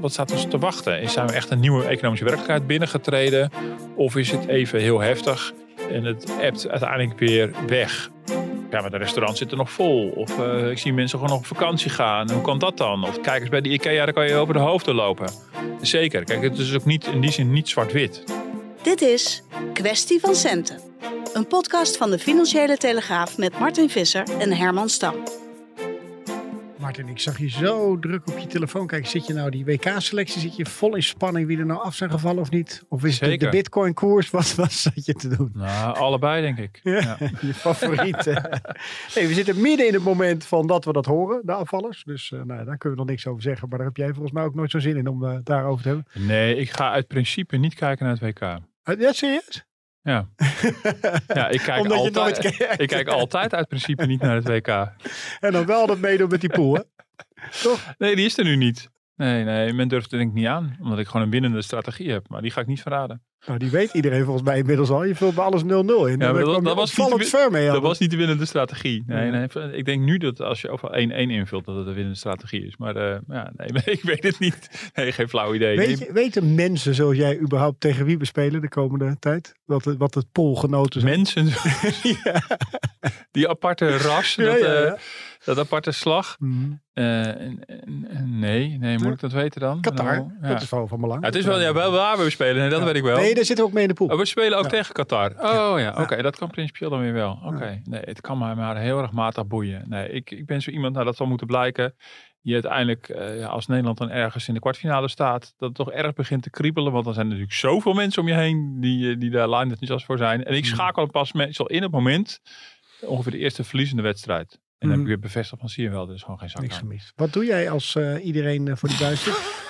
Wat staat ons te wachten? Zijn we echt een nieuwe economische werkelijkheid binnengetreden? Of is het even heel heftig en het ebt uiteindelijk weer weg? Ja, maar de restaurants zitten nog vol. Of uh, ik zie mensen gewoon nog op vakantie gaan. Hoe kan dat dan? Of kijkers bij de IKEA, daar kan je over de hoofden lopen. Zeker. Kijk, het is ook niet, in die zin niet zwart-wit. Dit is Kwestie van Centen. Een podcast van de Financiële Telegraaf met Martin Visser en Herman Stam. Martin, ik zag je zo druk op je telefoon. Kijk, zit je nou die WK-selectie, zit je vol in spanning wie er nou af zijn gevallen of niet? Of is het de Bitcoin-koers? Wat was dat je te doen? Nou, allebei denk ik. Ja, je favoriet. we zitten midden in het moment van dat we dat horen, de afvallers. Dus uh, nou, daar kunnen we nog niks over zeggen. Maar daar heb jij volgens mij ook nooit zo'n zin in om uh, daarover te hebben. Nee, ik ga uit principe niet kijken naar het WK. Uh, ja, serieus? Ja. ja, ik kijk, Omdat altijd, je nooit ik kijk altijd uit principe niet naar het WK. En dan wel dat meedoen met die pool, hè? Toch? Nee, die is er nu niet. Nee, nee, men durft er denk ik niet aan. Omdat ik gewoon een winnende strategie heb. Maar die ga ik niet verraden. Nou, die weet iedereen volgens mij inmiddels al. Je vult bij alles 0-0 in. Ja, maar dat, dat was niet ver mee. Dat was niet de winnende strategie. Nee, nee, ik denk nu dat als je over 1-1 invult, dat het de winnende strategie is. Maar uh, ja, nee, ik weet het niet. Nee, geen flauw idee. Weet je, weten mensen zoals jij überhaupt tegen wie we spelen de komende tijd? Wat, wat het polgenoten zijn? Mensen? ja. Die aparte ras. Dat, ja, ja, uh, dat aparte slag. Mm. Uh, nee, nee, moet ik dat weten dan? Qatar, ja. dat is wel van belang. Ja, het is wel, ja, wel waar we spelen, nee, dat weet ik wel. Nee, daar zitten we ook mee in de pool. Oh, we spelen ook tegen Qatar. Oh ja, oké, dat kan principieel dan weer wel. Oké, nee, het kan mij maar heel erg matig boeien. Nee, ik, ik ben zo iemand, nou dat zal moeten blijken, die uiteindelijk, uh, ja, als Nederland dan ergens in de kwartfinale staat, dat het toch erg begint te kriebelen. Want dan zijn er natuurlijk zoveel mensen om je heen die, die daar line niet als voor zijn. En ik schakel pas meestal in het moment, ongeveer de eerste verliezende wedstrijd. En dan heb ik weer bevestigd van zie je wel, er is gewoon geen zak Niks gemist. Wat doe jij als uh, iedereen uh, voor die buis zit?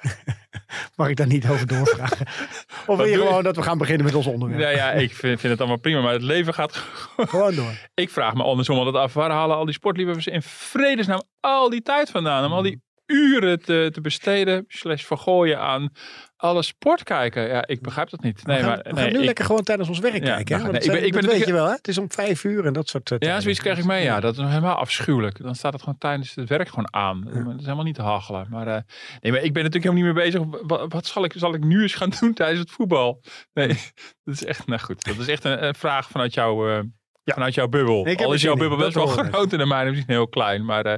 Mag ik daar niet over doorvragen? Of wil je gewoon je? dat we gaan beginnen met ons onderwerp? Ja, ja ik vind, vind, het allemaal prima, maar het leven gaat gewoon door. Ik vraag me andersom altijd af, waar halen al die sportliefhebbers in vredesnaam al die tijd vandaan? Om al die uren te, te besteden, slash vergooien aan alle sport kijken. Ja, ik begrijp dat niet. Nee, we gaan, maar, we gaan nee, nu ik, lekker gewoon tijdens ons werk ja, kijken. Nou, hè? nee, ik ben, ik ben dat weet je wel, hè? Het is om vijf uur en dat soort uh, Ja, zoiets krijg ik mee. Ja, dat is helemaal afschuwelijk. Dan staat het gewoon tijdens het werk gewoon aan. Ja. Dat is helemaal niet te hachelen. Maar, uh, nee, maar ik ben natuurlijk helemaal niet meer bezig. Wat, wat, zal, ik, zal ik nu eens gaan doen tijdens het voetbal? Nee, dat is echt, nou goed. Dat is echt een, een vraag vanuit jouw... Uh, ja. Vanuit jouw bubbel. Al is jouw bubbel best wel groot en de mijne misschien heel klein. Maar uh,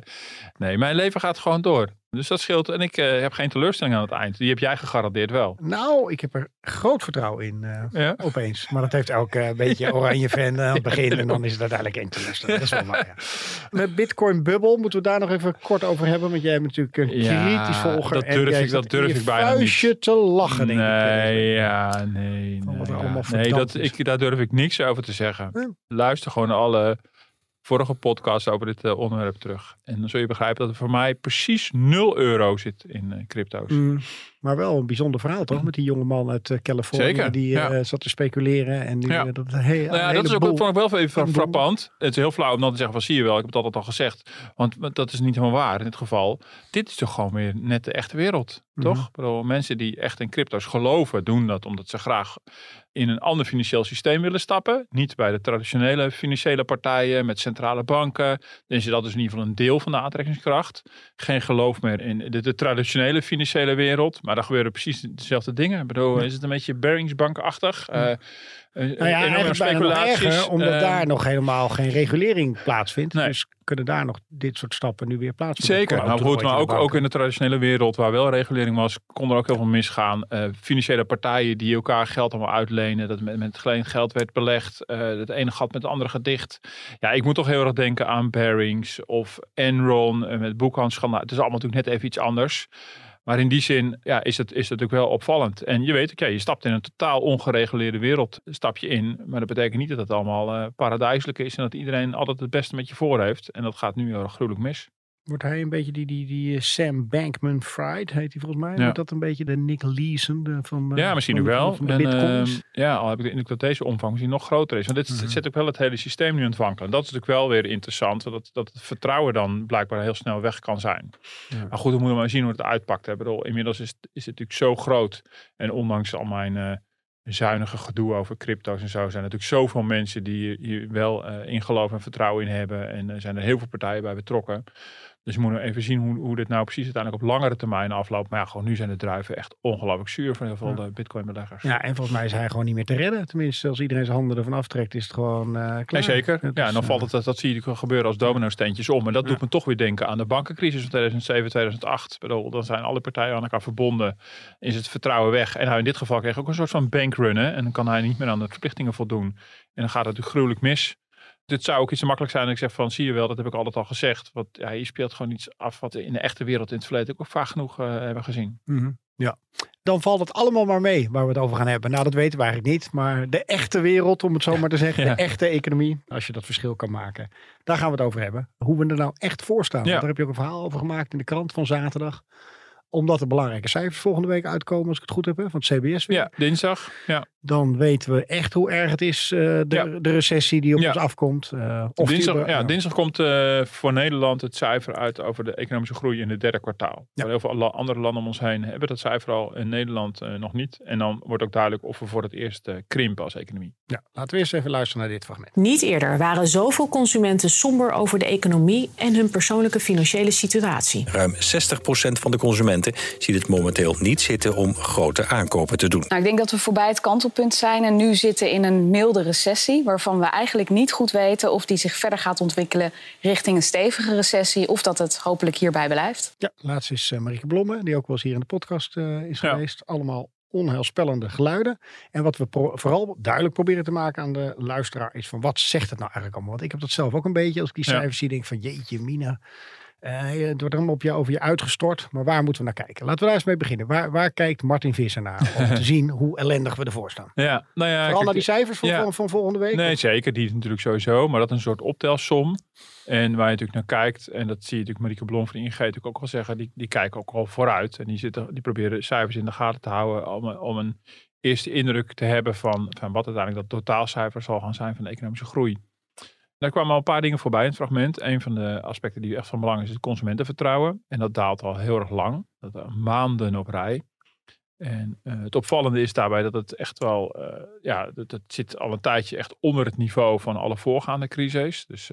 nee, mijn leven gaat gewoon door. Dus dat scheelt. En ik uh, heb geen teleurstelling aan het eind. Die heb jij gegarandeerd wel. Nou, ik heb er groot vertrouwen in uh, ja. opeens. Maar dat heeft elke uh, beetje oranje fan aan het begin. En dan is het uiteindelijk één teleurstelling. Dat is wel waar, ja. Met Bitcoin Bubble moeten we daar nog even kort over hebben. Want jij hebt natuurlijk een ja, kritisch volger. Dat durf, en ik, dat durf ik bijna niet. te lachen, denk nee, ik. Ja, nee, nee. Ja. nee dat, ik, daar durf ik niks over te zeggen. Luister gewoon alle vorige podcast over dit uh, onderwerp terug. En dan zul je begrijpen dat er voor mij precies 0 euro zit in uh, crypto's. Mm, maar wel een bijzonder verhaal toch? Met die jonge man uit uh, Californië Zeker, die ja. zat te speculeren. En nu, ja. dat heel, nou ja, dat is ook, vond ik wel even frappant. Het is heel flauw om dan te zeggen van zie je wel, ik heb het altijd al gezegd. Want dat is niet helemaal waar in dit geval. Dit is toch gewoon weer net de echte wereld. Mhm. Toch? Bedoel, mensen die echt in crypto's geloven, doen dat omdat ze graag in een ander financieel systeem willen stappen. Niet bij de traditionele financiële partijen met centrale banken. Dan is dat dus in ieder geval een deel van de aantrekkingskracht. Geen geloof meer in de, de traditionele financiële wereld. Maar daar gebeuren precies dezelfde dingen. Ik bedoel, is het een beetje Beringsbankachtig? Uh, nou ja, eigenlijk speculaties. Erger, omdat uh, daar nog helemaal geen regulering plaatsvindt. Nee. Dus kunnen daar nog dit soort stappen nu weer plaatsvinden. Zeker, nou goed, maar ook, ook in de traditionele wereld waar wel regulering was, kon er ook heel veel misgaan. Uh, financiële partijen die elkaar geld allemaal uitlenen, dat met, met geleend geld werd belegd, uh, het ene gat met het andere gedicht. Ja, ik moet toch heel erg denken aan Barings of Enron uh, met boekhandschandaal. Het is allemaal natuurlijk net even iets anders. Maar in die zin ja, is, het, is het natuurlijk wel opvallend. En je weet ook, ja, je stapt in een totaal ongereguleerde wereld, stap je in. Maar dat betekent niet dat het allemaal uh, paradijselijk is en dat iedereen altijd het beste met je voor heeft. En dat gaat nu heel gruwelijk mis. Wordt hij een beetje die, die, die Sam Bankman Fried, heet hij volgens mij. Wordt dat een beetje de Nick Leeson van Ja, misschien ook wel. Van de en, uh, ja, al heb ik de indruk dat deze omvang misschien nog groter is. Want dit mm zet ook wel het hele systeem nu aan het wankelen. Dat is natuurlijk wel weer interessant. Dat, dat het vertrouwen dan blijkbaar heel snel weg kan zijn. Ja. Maar goed, we moeten maar zien hoe het uitpakt. Hè. Bedoel, inmiddels is, is het natuurlijk zo groot. En ondanks al mijn... Uh, zuinige gedoe over crypto's en zo. zijn natuurlijk zoveel mensen die hier wel uh, in geloof en vertrouwen in hebben. En er zijn er heel veel partijen bij betrokken. Dus we moeten even zien hoe, hoe dit nou precies uiteindelijk op langere termijn afloopt. Maar ja, gewoon nu zijn de druiven echt ongelooflijk zuur voor heel veel ja. bitcoin-beleggers. Ja, en volgens mij is hij gewoon niet meer te redden. Tenminste, als iedereen zijn handen ervan aftrekt, is het gewoon uh, klaar. Nee, zeker. ja, en dan valt het, dat, dat zie je gebeuren als domino-steentjes om. En dat doet me toch weer denken aan de bankencrisis van 2007, 2008. Bedoel, dan zijn alle partijen aan elkaar verbonden. Is het vertrouwen weg. En hij in dit geval kreeg ook een soort van bankrunnen. En dan kan hij niet meer aan de verplichtingen voldoen. En dan gaat het natuurlijk gruwelijk mis dit zou ook iets te makkelijk zijn. En ik zeg van, zie je wel, dat heb ik altijd al gezegd. Want ja, je speelt gewoon iets af wat in de echte wereld in het verleden ook vaak genoeg uh, hebben gezien. Mhm. Ja, dan valt het allemaal maar mee waar we het over gaan hebben. Nou, dat weten we eigenlijk niet. Maar de echte wereld, om het zo maar te zeggen. De echte economie, als je dat verschil kan maken. Daar gaan we het over hebben. Hoe we er nou echt voor staan. Ja. Daar heb je ook een verhaal over gemaakt in de krant van zaterdag omdat er belangrijke cijfers volgende week uitkomen, als ik het goed heb, van het CBS weer. Ja, dinsdag. Ja. Dan weten we echt hoe erg het is, uh, de, de, recessie die op ons afkomt. Uh, of dinsdag, ja, dinsdag komt uh, voor Nederland het cijfer uit over de economische groei in het derde kwartaal. Ja. Heel veel andere landen om ons heen hebben dat cijfer al, in Nederland nog niet. En dan wordt ook duidelijk of we voor het eerst krimpen als economie. Ja, laten we eerst even luisteren naar dit fragment. Niet eerder waren zoveel consumenten somber over de economie en hun persoonlijke financiële situatie. Ruim 60% van de consumenten ziet het momenteel niet zitten om grote aankopen te doen. Nou, ik denk dat we voorbij het kantelpunt zijn en nu zitten in een milde recessie, waarvan we eigenlijk niet goed weten of die zich verder gaat ontwikkelen richting een stevige recessie of dat het hopelijk hierbij blijft. Ja, laatst is uh, Marieke Blomme, die ook wel eens hier in de podcast uh, is geweest. Allemaal onheilspellende geluiden. En wat we vooral duidelijk proberen te maken aan de luisteraar is van wat zegt het nou eigenlijk allemaal? Want ik heb dat zelf ook een beetje als ik die cijfers zie, denk van jeetje mina. Uh, het wordt allemaal op je, over je uitgestort. Maar waar moeten we naar kijken? Laten we daar eens mee beginnen. Waar, waar kijkt Martin Visser naar? Om te zien hoe ellendig we ervoor staan. Ja, nou ja, Vooral naar die cijfers van, van, van, volgende week? Nee, zeker. Die is natuurlijk sowieso. Maar dat is een soort optelsom. En waar je natuurlijk naar kijkt. En dat zie je natuurlijk Marieke Blom van ING natuurlijk ook al zeggen. Die, die kijken ook al vooruit. En die, zitten, die proberen cijfers in de gaten te houden. Om, om een eerste indruk te hebben van, van wat uiteindelijk dat totaalcijfer zal gaan zijn van de economische groei. Daar kwamen al een paar dingen voorbij in het fragment. Een van de aspecten die echt van belang is, is het consumentenvertrouwen. En dat daalt al heel erg lang. Dat maanden op rij. En uh, het opvallende is daarbij dat het echt wel, uh, ja, dat, dat, zit al een tijdje echt onder het niveau van alle voorgaande crises. Dus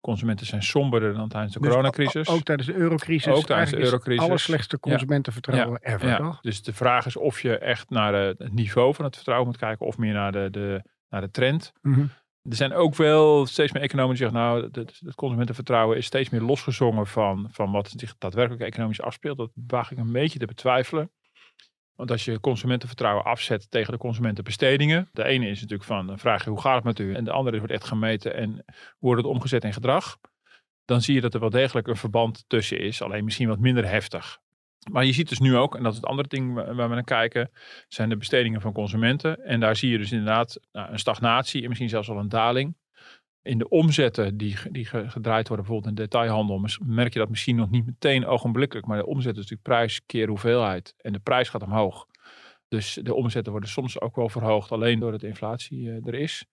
consumenten zijn somberder dan tijdens de dus coronacrisis. Ook tijdens de eurocrisis. Ook tijdens de eurocrisis. Het slechtste consumentenvertrouwen ja. ever, ja. Dus de vraag is of je echt naar het niveau van het vertrouwen moet kijken of meer naar de, de, naar de trend. Mm -hmm. Er zijn ook wel steeds meer economen die zeggen, nou, het, consumentenvertrouwen is steeds meer losgezongen van, van wat zich daadwerkelijk economisch afspeelt. Dat waag ik een beetje te betwijfelen. Want als je consumentenvertrouwen afzet tegen de consumentenbestedingen. De ene is natuurlijk van, dan vraag je hoe gaat het met u? En de andere wordt echt gemeten en wordt het omgezet in gedrag? Dan zie je dat er wel degelijk een verband tussen is. Alleen misschien wat minder heftig. Maar je ziet dus nu ook, en dat is het andere ding waar we naar kijken, zijn de bestedingen van consumenten. En daar zie je dus inderdaad nou, een stagnatie en misschien zelfs al een daling. In de omzetten die, die gedraaid worden, bijvoorbeeld in de detailhandel, merk je dat misschien nog niet meteen ogenblikkelijk. Maar de omzet is natuurlijk prijs keer hoeveelheid. En de prijs gaat omhoog. Dus de omzetten worden soms ook wel verhoogd, alleen doordat de inflatie uh, er is.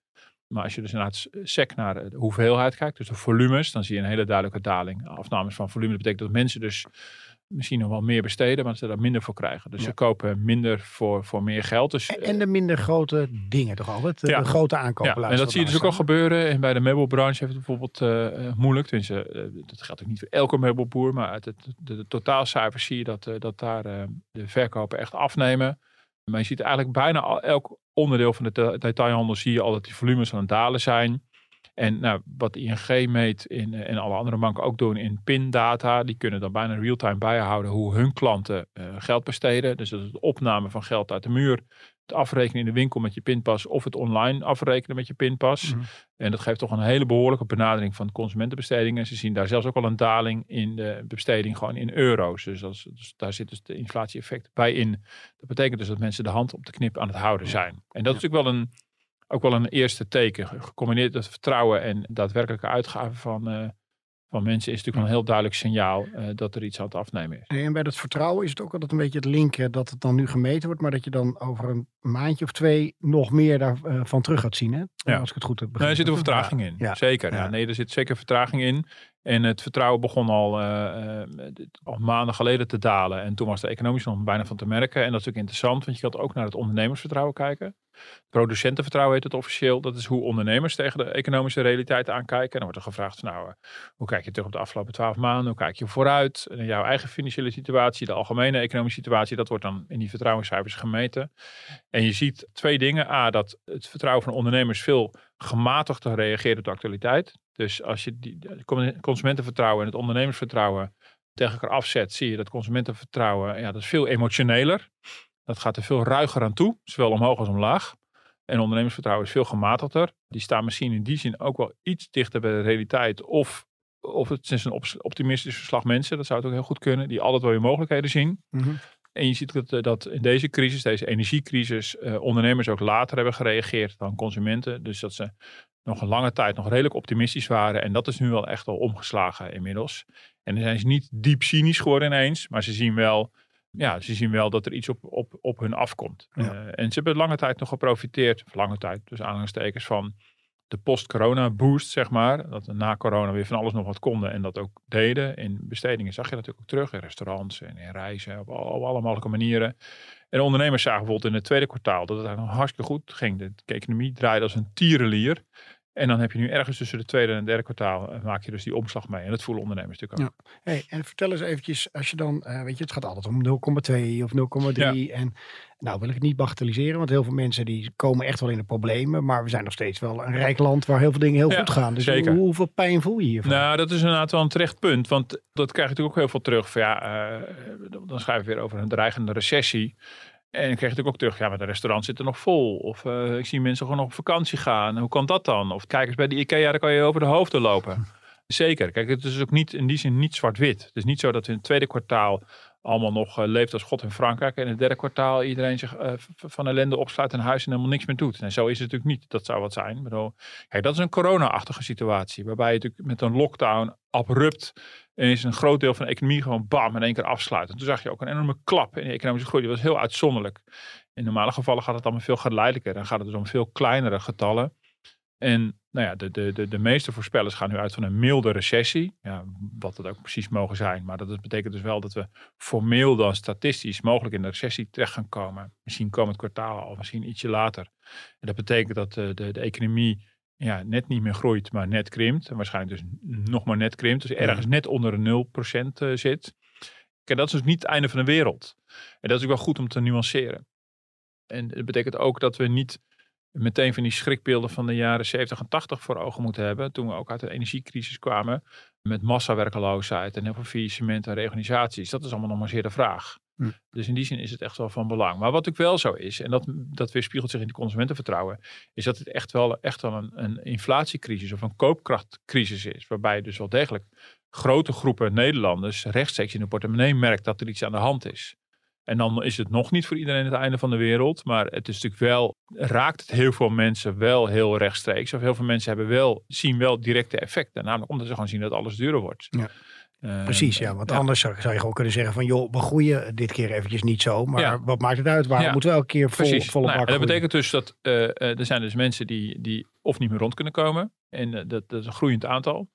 Maar als je dus inderdaad sec naar de hoeveelheid kijkt, dus de volumes, dan zie je een hele duidelijke daling. Afnames van volume dat betekent dat mensen dus misschien nog wel meer besteden, maar ze daar minder voor krijgen. Dus ze kopen minder voor, voor meer geld. Dus, en, de minder grote dingen toch altijd? De, ja. de grote aankopen. Ja. En dat zie je dus ook al gebeuren. En bij de meubelbranche heeft het bijvoorbeeld uh, moeilijk. Tenminste, uh, dat geldt ook niet voor elke meubelboer, maar uit het, de, de totaalcijfers zie je dat, uh, dat daar de verkopen echt afnemen. Maar je ziet eigenlijk bijna al, elk onderdeel van de detailhandel zie je al dat die volumes aan het dalen zijn. En nou, wat ING meet in, eh, en alle andere banken ook doen in pindata, die kunnen dan bijna real-time bijhouden hoe hun klanten uh, geld besteden. Dus dat is de opname van geld uit de muur, het afrekenen in de winkel met je pinpas of het online afrekenen met je pinpas. Mhm. En dat geeft toch een hele behoorlijke benadering van consumentenbestedingen. Ze zien daar zelfs ook al een daling in de besteding gewoon in euro's. Dus, dus daar zit dus de inflatie-effect bij in. Dat betekent dus dat mensen de hand op de knip aan het houden zijn. En dat is natuurlijk wel een ook wel een eerste teken. Gecombineerd met vertrouwen en daadwerkelijke uitgaven van, uh, van mensen is natuurlijk een heel duidelijk signaal uh, dat er iets aan het afnemen is. En bij dat vertrouwen is het ook altijd een beetje het linken dat het dan nu gemeten wordt, maar dat je dan over een maandje of twee nog meer daarvan terug gaat zien. Hè? Ja. Als ik het goed heb begrepen. Nee, er zit een vertraging in. Ja. Zeker. Ja. nee, er zit zeker vertraging in. En het vertrouwen begon al, uh, al maanden geleden te dalen. En toen was de economisch nog bijna van te merken. En dat is natuurlijk interessant, want je kan ook naar het ondernemersvertrouwen kijken. Producentenvertrouwen heet het officieel. Dat is hoe ondernemers tegen de economische realiteit aankijken. En dan wordt er gevraagd, nou, hoe kijk je terug op de afgelopen twaalf maanden? Hoe kijk je vooruit? En jouw eigen financiële situatie, de algemene economische situatie, dat wordt dan in die vertrouwenscijfers gemeten. En je ziet twee dingen. A, dat het vertrouwen van ondernemers veel gematigder reageert op de actualiteit. Dus als je die consumentenvertrouwen en het ondernemersvertrouwen tegen elkaar afzet, zie je dat consumentenvertrouwen, ja, dat is veel emotioneler. Dat gaat er veel ruiger aan toe, zowel omhoog als omlaag. En ondernemersvertrouwen is veel gematigder. Die staan misschien in die zin ook wel iets dichter bij de realiteit. Of, of het is een optimistisch verslag mensen, dat zou het ook heel goed kunnen, die altijd wel je mogelijkheden zien. Mhm. En je ziet dat, eh, dat in deze crisis, deze energiecrisis, eh, ondernemers ook later hebben gereageerd dan consumenten. Dus dat ze nog een lange tijd nog redelijk optimistisch waren. En dat is nu wel echt al omgeslagen inmiddels. En dan zijn ze niet diep cynisch geworden ineens, maar ze zien wel, ja, ze zien wel dat er iets op, op, op hun afkomt. Uh, en ze hebben lange tijd nog geprofiteerd, of lange tijd, dus aanhalingstekens van de post-corona boost, zeg maar. Dat we na corona weer van alles nog wat konden en dat ook deden. In bestedingen zag je natuurlijk ook terug, in restaurants en in reizen, op, op alle mogelijke manieren. En ondernemers zagen bijvoorbeeld in het tweede kwartaal dat het eigenlijk hartstikke goed ging. De economie draaide als een tierenlier. En dan heb je nu ergens tussen de tweede en derde kwartaal eh, maak je dus die omslag mee. En dat voelen ondernemers natuurlijk ook. Ja. Hey, en vertel eens eventjes, als je dan, uh, weet je, het gaat altijd om 0,2 of 0,3. En nou wil ik het niet bagatelliseren, want heel veel mensen die komen echt wel in de problemen. Maar we zijn nog steeds wel een rijk land waar heel veel dingen heel goed gaan. Dus zeker. hoeveel pijn voel je hiervan? Nou, dat is inderdaad wel een terecht punt. Want dat krijg je natuurlijk ook heel veel terug. Van, ja, uh, dan schrijven we weer over een dreigende recessie. En ik kreeg natuurlijk ook terug, ja, maar de restaurants zitten nog vol. Of uh, ik zie mensen gewoon op vakantie gaan. Hoe kan dat dan? Of kijk eens bij de IKEA, daar kan je over de hoofden lopen. Zeker. Kijk, het is ook niet in die zin niet zwart-wit. Het is niet zo dat we in het tweede kwartaal allemaal nog uh, leeft als God in Frankrijk. En in het derde kwartaal iedereen zich uh, van ellende opsluit in huis en helemaal niks meer doet. En zo is het natuurlijk niet. Dat zou wat zijn. Bedoel, kijk, dat is een corona-achtige situatie. Waarbij je natuurlijk met een lockdown abrupt en is een groot deel van de economie gewoon bam in één keer afsluiten. En toen zag je ook een enorme klap in de economische groei. Die was heel uitzonderlijk. In normale gevallen gaat het allemaal veel geleidelijker. Dan gaat het dus om veel kleinere getallen. En nou ja, de, de, de, de meeste voorspellers gaan nu uit van een milde recessie. Ja, wat dat ook precies mogen zijn. Maar dat betekent dus wel dat we formeel dan statistisch mogelijk in de recessie terecht gaan komen. Misschien komend kwartaal of misschien ietsje later. En dat betekent dat de, de, de economie ja, net niet meer groeit, maar net krimpt. En waarschijnlijk dus nog maar net krimpt. Dus ergens net onder de 0% uh, zit. Kijk, dat is dus niet het einde van de wereld. En dat is ook wel goed om te nuanceren. En dat betekent ook dat we niet meteen van die schrikbeelden van de jaren 70 en 80 voor ogen moeten hebben. Toen we ook uit de energiecrisis kwamen. Met massawerkeloosheid en heel veel faillissementen en reorganisaties. Dat is allemaal nog maar zeer de vraag. Hm. Dus in die zin is het echt wel van belang. Maar wat ook wel zo is, en dat, dat weerspiegelt zich in de consumentenvertrouwen, is dat het echt wel, echt wel een, een inflatiecrisis of een koopkrachtcrisis is. Waarbij dus wel degelijk grote groepen Nederlanders rechtstreeks in de portemonnee merkt dat er iets aan de hand is. En dan is het nog niet voor iedereen het einde van de wereld. Maar het is natuurlijk wel, raakt het heel veel mensen wel heel rechtstreeks. Of heel veel mensen hebben wel, zien wel directe effecten. Namelijk omdat ze gewoon zien dat alles duurder wordt. Ja. Ehm, Precies, ja. Want anders zou, je gewoon kunnen zeggen van... joh, we groeien dit keer eventjes niet zo. Maar wat maakt het uit? Waarom moeten we elke keer vol, volle nou, Dat betekent dus dat uh, er zijn dus mensen die, die of niet meer rond kunnen komen. En uh, dat, dat, is een groeiend aantal.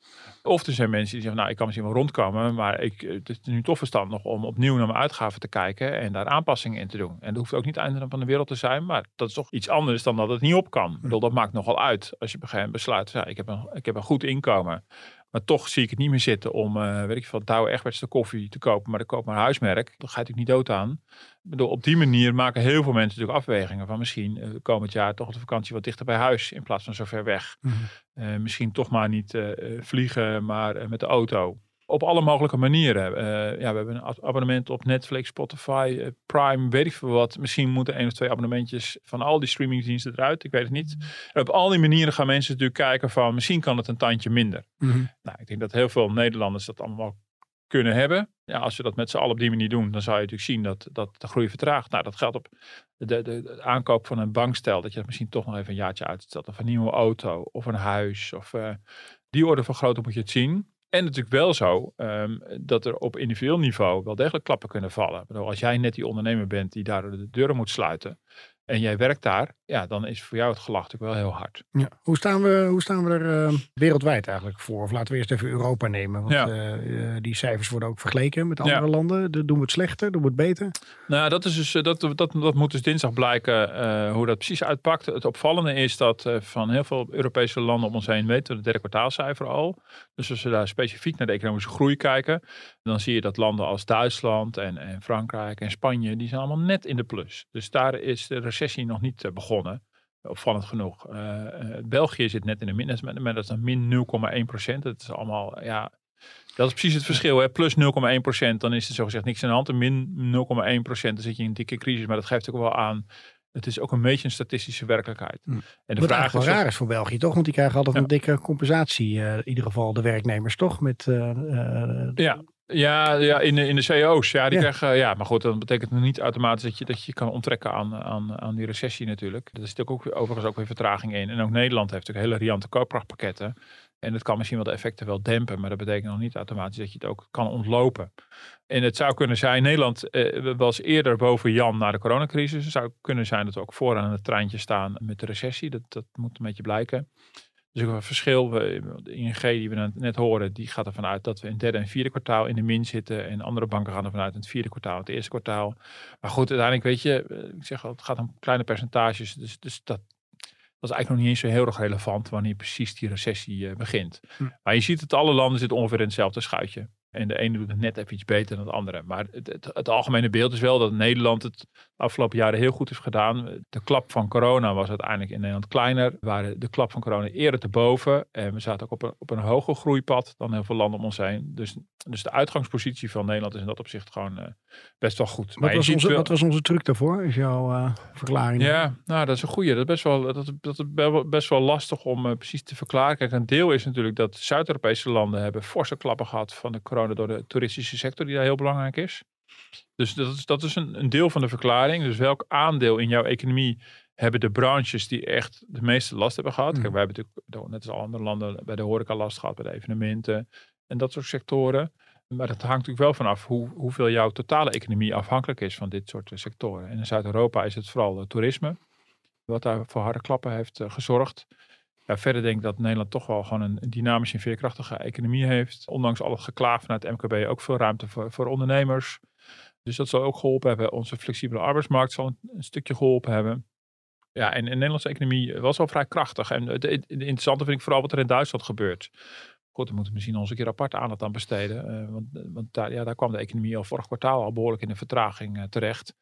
Of er zijn mensen die zeggen, nou, ik kan misschien wel rondkomen, maar ik, het is nu toch verstandig om opnieuw naar mijn uitgaven te kijken en daar aanpassingen in te doen. En dat hoeft ook niet het einde van de wereld te zijn, maar dat is toch iets anders dan dat het niet op kan. Ik dat maakt nogal uit als je op een gegeven moment besluit, ja, ik, heb een, ik heb een goed inkomen. Maar toch zie ik het niet meer zitten om, uh, weet ik veel, Douwe Egberts de koffie te kopen. Maar dan koop maar een huismerk. Dan ga je natuurlijk niet dood aan. Ik bedoel, op die manier maken heel veel mensen natuurlijk afwegingen van misschien uh, komend jaar toch de vakantie wat dichter bij huis in plaats van zo ver weg. Mhm. uh, misschien toch maar niet vliegen, maar met de auto op alle mogelijke manieren. Uh, ja, we hebben een abonnement op Netflix, Spotify, uh, Prime, weet ik veel wat. Misschien moeten één of twee abonnementjes van al die streamingdiensten eruit. Ik weet het niet. En op al die manieren gaan mensen natuurlijk kijken van misschien kan het een tandje minder. Mhm. Nou, ik denk dat heel veel Nederlanders dat allemaal kunnen hebben. Ja, als we dat met z'n allen op die manier doen, dan zou je natuurlijk zien dat, dat de groei vertraagt. Nou, dat geldt op de, de, de aankoop van een bankstel. Dat je dat misschien toch nog even een jaartje uitstelt. Of een nieuwe auto, of een huis. Of uh, die orde van grootte moet je het zien. En natuurlijk wel zo ehm, dat er op individueel niveau wel degelijk klappen kunnen vallen. Als jij net die ondernemer bent die daar de deuren moet sluiten en jij werkt daar, ja, dan is voor jou het gelach natuurlijk wel heel hard. Ja. Hoe, staan we, hoe staan we er uh, wereldwijd eigenlijk voor? Of laten we eerst even Europa nemen. Want ja. uh, die cijfers worden ook vergeleken met andere ja. landen. Doen we het slechter? Doen we het beter? Nou, dat, is dus, dat, dat, dat moet dus dinsdag blijken uh, hoe dat precies uitpakt. Het opvallende is dat van heel veel Europese landen om ons heen weten we het derde kwartaalcijfer al. Dus als we daar specifiek naar de economische groei kijken, dan zie je dat landen als Duitsland en, en Frankrijk en Spanje, die zijn allemaal net in de plus. Dus daar is de recessie nog niet begonnen. Opvallend genoeg. Uh, België zit net in de min, dat is dan min 0,1 procent. Dat is allemaal, ja, dat is precies het verschil. Hè? Plus 0,1 procent, dan is er zogezegd niks aan de hand. En min 0,1 procent, dan zit je in een dikke crisis. Maar dat geeft ook wel aan het is ook een beetje een statistische werkelijkheid. Hm. En de Wat vraag is raar is voor België, toch? Want die krijgen altijd ja. een dikke compensatie. Uh, in ieder geval de werknemers, toch? Met, uh, ja. Ja, ja in, de, in de CEO's. Ja, die ja. krijgen, ja, maar goed, dat betekent nog niet automatisch dat je, dat je kan onttrekken aan, aan, aan die recessie natuurlijk. Er zit ook, ook overigens ook weer vertraging in. En ook Nederland heeft natuurlijk hele riante koopkrachtpakketten. En dat kan misschien wel de effecten wel dempen, maar dat betekent nog niet automatisch dat je het ook kan ontlopen. En het zou kunnen zijn, Nederland eh, was eerder boven Jan na de coronacrisis. Het zou kunnen zijn dat we ook vooraan het treintje staan met de recessie. Dat, dat moet een beetje blijken. Dus ook een verschil. De ING die we net horen, die gaat ervan uit dat we in het derde en vierde kwartaal in de min zitten. En andere banken gaan ervan uit in het vierde kwartaal, het eerste kwartaal. Maar goed, uiteindelijk weet je, eh, ik zeg al, het gaat om kleine percentages. Dus, dus dat, dat is eigenlijk nog niet eens zo heel erg relevant wanneer precies die recessie uh, begint. Hm. Maar je ziet dat alle landen zitten ongeveer in hetzelfde schuitje. En de ene doet het net even iets beter dan de andere. Maar het, het, het, algemene beeld is wel dat Nederland het afgelopen jaren heel goed heeft gedaan. De klap van corona was uiteindelijk in Nederland kleiner. We waren de klap van corona eerder te boven. En we zaten ook op een, op een hoger groeipad dan heel veel landen om ons heen. Dus, dus de uitgangspositie van Nederland is in dat opzicht gewoon uh, best wel goed. Wat, was onze, wel... wat was onze truc daarvoor? Is jouw uh, verklaring? Ja, nou dat is een goede. Dat is best wel, dat, dat is best wel lastig om uh, precies te verklaren. Kijk, een deel is natuurlijk dat Zuid-Europese landen hebben forse klappen gehad van de corona door de toeristische sector, die daar heel belangrijk is. Dus dat is, dat is een, een deel van de verklaring. Dus welk aandeel in jouw economie hebben de branches die echt de meeste last hebben gehad? Kijk, mm. wij hebben natuurlijk, net als andere landen, bij de horeca last gehad, bij de evenementen en dat soort sectoren. Maar dat hangt natuurlijk wel vanaf hoe, hoeveel jouw totale economie afhankelijk is van dit soort sectoren. En in Zuid-Europa is het vooral het toerisme, wat daar voor harde klappen heeft uh, gezorgd. Ja, verder denk ik dat Nederland toch wel gewoon een dynamische en veerkrachtige economie heeft. Ondanks al het geklaaf vanuit het MKB ook veel ruimte voor, voor ondernemers. Dus dat zal ook geholpen hebben. Onze flexibele arbeidsmarkt zal een, stukje geholpen hebben. Ja, en de Nederlandse economie was al vrij krachtig. En het, interessante vind ik vooral wat er in Duitsland gebeurt. Goed, dan moeten we misschien ons een keer apart aandacht aan besteden. Uh, want want daar, ja, daar kwam de economie al vorig kwartaal al behoorlijk in een vertraging uh, terecht.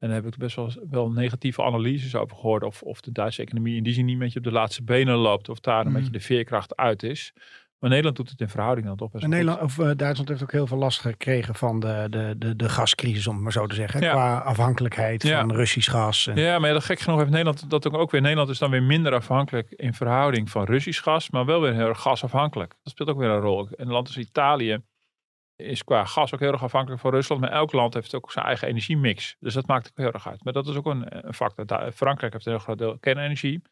En daar heb ik best wel, wel negatieve analyses over gehoord. Of, of de Duitse economie in die zin niet met je op de laatste benen loopt. Of daar een mm. beetje de veerkracht uit is. Maar Nederland doet het in verhouding dan toch best Nederland, of, uh, Duitsland heeft ook heel veel last gekregen van de, de, de, de gascrisis, om het maar zo te zeggen. Qua afhankelijkheid ja. van Russisch gas. En... Ja, maar dat gek genoeg heeft Nederland dat ook weer. Nederland is dan weer minder afhankelijk in verhouding van Russisch gas, maar wel weer heel erg gasafhankelijk. Dat speelt ook weer een rol. En een land als Italië is qua gas ook heel erg afhankelijk van Rusland. Maar elk land heeft ook zijn eigen energiemix. Dus dat maakt ook heel erg uit. Maar dat is ook een, factor. Frankrijk heeft een heel groot deel kernenergie.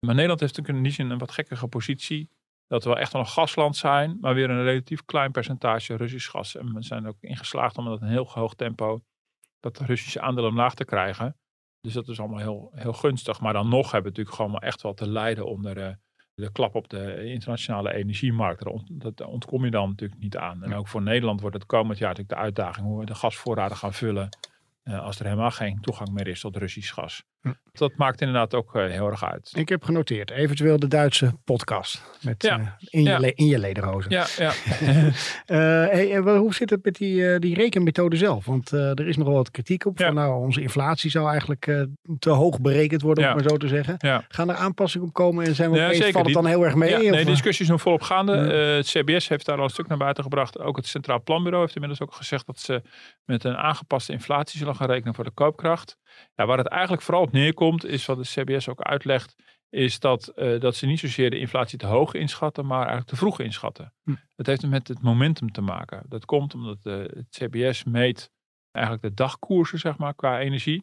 Maar Nederland heeft natuurlijk in een wat gekkige positie. Dat we wel echt wel een gasland zijn, maar weer een relatief klein percentage Russisch gas. En we zijn ook ingeslaagd om met een heel hoog tempo dat Russische aandelen omlaag te krijgen. Dus dat is allemaal heel, heel gunstig. Maar dan nog hebben we natuurlijk gewoon echt wel te lijden onder uh, de klap op de internationale energiemarkt. Dat ontkom je dan natuurlijk niet aan. En ook voor Nederland wordt het komend jaar natuurlijk de uitdaging hoe we de gasvoorraden gaan vullen. Uh, als er helemaal geen toegang meer is tot Russisch gas. Hm. Dat maakt inderdaad ook uh, heel erg uit. Ik heb genoteerd, eventueel de Duitse podcast. Met, ja. uh, in, ja. je in je lederhozen. Ja, ja. hey, hoe zit het met die, die rekenmethode zelf? Want er is nogal wat kritiek op. Van, nou, onze inflatie zou eigenlijk te hoog berekend worden, om maar zo te zeggen. Gaan er aanpassingen op komen en zijn we ja, opeens, valt het dan heel erg mee? nee, de discussie is nog volop gaande. het CBS heeft daar al een stuk naar buiten gebracht. Ook het Centraal Planbureau heeft inmiddels ook gezegd dat ze met een aangepaste inflatie zullen gaan rekenen voor de koopkracht. Ja, waar het eigenlijk vooral op neerkomt, is wat de CBS ook uitlegt, is dat, uh, dat ze niet zozeer de inflatie te hoog inschatten, maar eigenlijk te vroeg inschatten. Hm. Dat heeft met het momentum te maken. Dat komt omdat de, het CBS meet eigenlijk de dagkoersen, zeg maar, qua energie.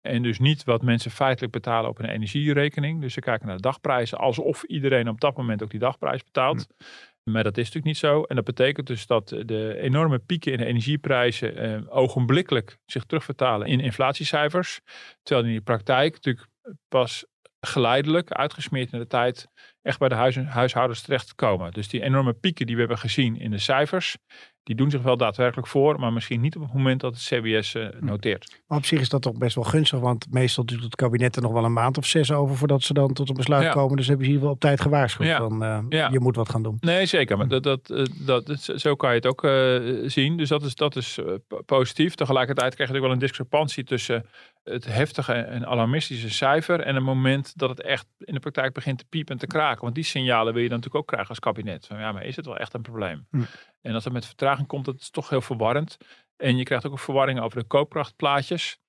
En dus niet wat mensen feitelijk betalen op een energierekening. Dus ze kijken naar de dagprijzen alsof iedereen op dat moment ook die dagprijs betaalt. Hm. Maar dat is natuurlijk niet zo. En dat betekent dus dat de enorme pieken in de energieprijzen eh, ogenblikkelijk zich terugvertalen in inflatiecijfers. Terwijl in de praktijk natuurlijk pas geleidelijk, uitgesmeerd in de tijd, echt bij de huis, huishoudens terechtkomen. Dus die enorme pieken die we hebben gezien in de cijfers, die doen zich wel daadwerkelijk voor, maar misschien niet op het moment dat het CBS uh, hm. noteert. Maar op zich is dat toch best wel gunstig, want meestal doet het kabinet er nog wel een maand of zes over voordat ze dan tot een besluit komen. Dus hebben ze hier wel op tijd gewaarschuwd ja. van uh, ja. je moet wat gaan doen. Nee, zeker. Maar dat, dat, eh, dat, dat zo kan je het ook uh, zien. Dus dat is, dat is positief. Tegelijkertijd krijg je natuurlijk wel een discrepantie tussen het heftige en alarmistische cijfer en het moment dat het echt in de praktijk begint te piepen en te kraken. Want die signalen wil je dan natuurlijk ook krijgen als kabinet. Van, ja, maar is het wel echt een probleem? Hm. En als het met vertraging komt, dat is toch heel verwarrend. En je krijgt ook een verwarring over de koopkrachtplaatjes.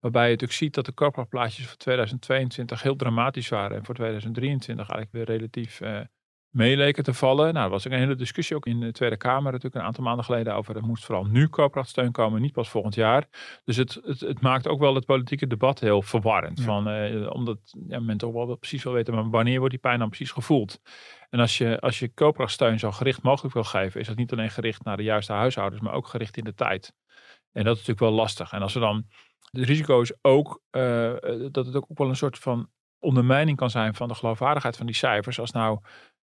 Waarbij je natuurlijk ziet dat de koopkrachtplaatjes voor 2022 heel dramatisch waren. En voor 2023 eigenlijk weer relatief uh, meeleken te vallen. Nou, er was ook een hele discussie ook in de Tweede Kamer natuurlijk een aantal maanden geleden over. Er moest vooral nu koopkrachtsteun komen, niet pas volgend jaar. Dus het, het, het maakt ook wel het politieke debat heel verwarrend. Van, uh, omdat ja, men toch wel precies wil weten, maar wanneer wordt die pijn dan precies gevoeld? En als je, als je koopkrachtsteun zo gericht mogelijk wil geven, is dat niet alleen gericht naar de juiste huishoudens, maar ook gericht in de tijd. En dat is natuurlijk wel lastig. En als er dan, het risico is ook uh, dat het ook wel een soort van ondermijning kan zijn van de geloofwaardigheid van die cijfers. Als nou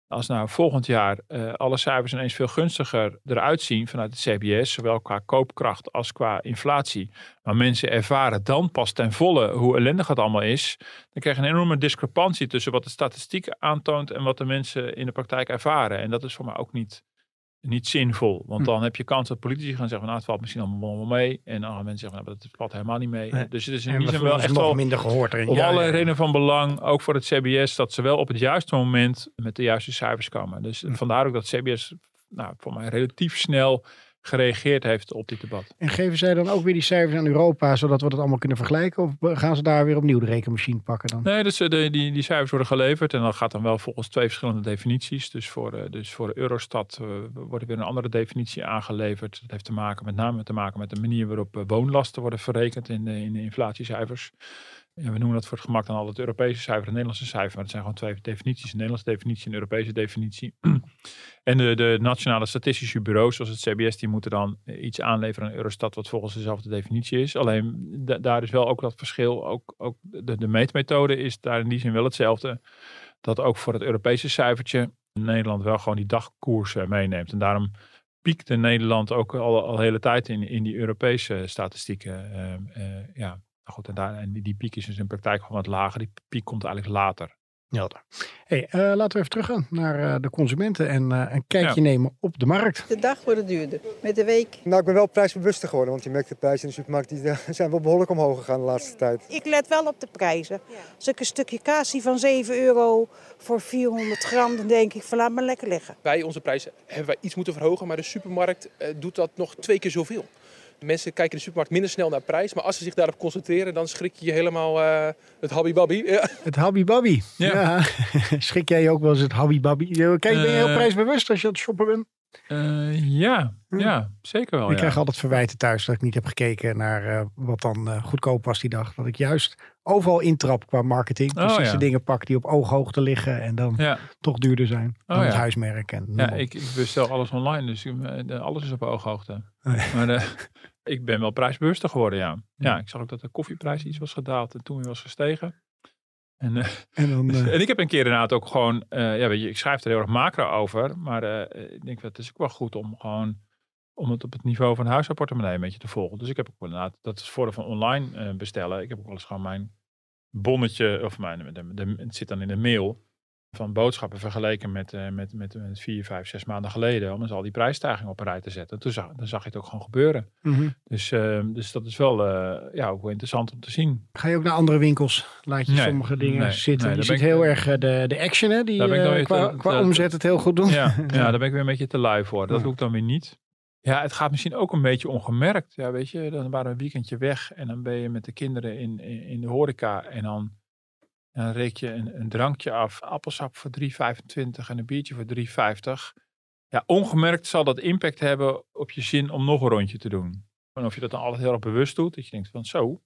als nou volgend jaar uh, alle cijfers ineens veel gunstiger eruit zien vanuit het CBS, zowel qua koopkracht als qua inflatie, maar mensen ervaren dan pas ten volle hoe ellendig het allemaal is, dan krijg je een enorme discrepantie tussen wat de statistiek aantoont en wat de mensen in de praktijk ervaren. En dat is voor mij ook niet niet zinvol. Want hm. dan heb je kans dat politici gaan zeggen, van, nou het valt misschien allemaal wel mee. En dan gaan mensen zeggen, nou, dat valt helemaal niet mee. Dus het is in die zin wel echt wel minder gehoord erin. Op alle redenen van belang, ook voor het CBS, dat ze wel op het juiste moment met de juiste cijfers komen. Dus hm. vandaar ook dat CBS nou, voor mij relatief snel gereageerd heeft op dit debat. En geven zij dan ook weer die cijfers aan Europa, zodat we dat allemaal kunnen vergelijken? Of gaan ze daar weer opnieuw de rekenmachine pakken dan? Nee, dus de, die, die cijfers worden geleverd en dan gaat dan wel volgens twee verschillende definities. Dus voor, uh, dus voor Eurostat uh, wordt weer een andere definitie aangeleverd. Dat heeft te maken met name te maken met de manier waarop woonlasten worden verrekend in de, in de inflatiecijfers. Ja, we noemen dat voor het gemak dan al het Europese cijfer en het Nederlandse cijfer. Maar het zijn gewoon twee definities. Een Nederlandse definitie en een Europese definitie. en de, de nationale statistische bureaus, zoals het CBS, die moeten dan iets aanleveren aan Eurostat wat volgens dezelfde definitie is. Alleen daar is wel ook dat verschil. Ook, ook de, de meetmethode is daar in die zin wel hetzelfde. Dat ook voor het Europese cijfertje Nederland wel gewoon die dagkoers meeneemt. En daarom piekte Nederland ook al, al hele tijd in, in die Europese statistieken. Uh, uh, ja, goed, en, daar, en die, piek is dus in praktijk gewoon wat lager. Die piek komt eigenlijk later. Ja, hey, uh, laten we even teruggaan naar uh, de consumenten en uh, een kijkje ja. nemen op de markt. De dag wordt het duurder, met de week. Nou, ik ben wel prijsbewuster geworden, want je merkt de prijzen in de supermarkt die zijn wel behoorlijk omhoog gegaan de laatste tijd. Ik let wel op de prijzen. Als ik een stukje kaas zie van 7 euro voor 400 gram, dan denk ik van laat maar lekker liggen. Bij onze prijzen hebben wij iets moeten verhogen, maar de supermarkt doet dat nog twee keer zoveel. Mensen kijken in de supermarkt minder snel naar prijs. Maar als ze zich daarop concentreren, dan schrik je je helemaal uh, het habibabbi. Ja. Het habibabbi. Ja. ja. schrik jij je ook wel eens het habibabbi? Kijk, ben je heel uh, prijsbewust als je aan het shoppen bent? Uh, ja, ja, zeker wel. Ik krijg altijd verwijten thuis dat ik niet heb gekeken naar wat dan goedkoop was die dag. Dat ik juist overal intrap qua marketing. Oh, Precies ja. de dingen pak die op ooghoogte liggen en dan ja. toch duurder zijn dan oh, het huismerk. En ja, ik, ik, bestel alles online, dus alles is op ooghoogte. Oh, maar ik ben wel prijsbewuster geworden, ja. Ja, ik zag ook dat de koffieprijs iets was gedaald en toen weer was gestegen. En, uh, en, dan, uh... en, ik heb een keer inderdaad ook gewoon, uh, ja weet je, ik schrijf er heel erg macro over, maar ik denk dat het is ook wel goed om gewoon, om het op het niveau van huishoudportemonnee een beetje te volgen. Dus ik heb ook inderdaad, dat is het voordeel van online bestellen. Ik heb ook wel eens gewoon mijn bonnetje, of mijn, de, de, het zit dan in de mail van boodschappen vergeleken met, uh, met, met, met, vier, vijf, zes maanden geleden. Om eens al die prijsstijgingen op een rij te zetten. Toen zag, dan zag je het ook gewoon gebeuren. Mm -hmm. dus, uh, dus dat is wel uh, ja, ook wel interessant om te zien. Ga je ook naar andere winkels? Laat je nee, sommige dingen nee, zitten? Nee, je ziet heel erg de, de action, hè, die qua, te, qua omzet het heel goed doen. Ja, ja, daar ben ik weer een beetje te lui voor. Dat doe ik dan weer niet. Ja, het gaat misschien ook een beetje ongemerkt. Ja, weet je, dan waren we een weekendje weg en dan ben je met de kinderen in, in, in de horeca en dan dan reek je een, een drankje af, appelsap voor 3,25 en een biertje voor 3,50. Ja, ongemerkt zal dat impact hebben op je zin om nog een rondje te doen. En of je dat dan altijd heel erg bewust doet, dat je denkt van zo,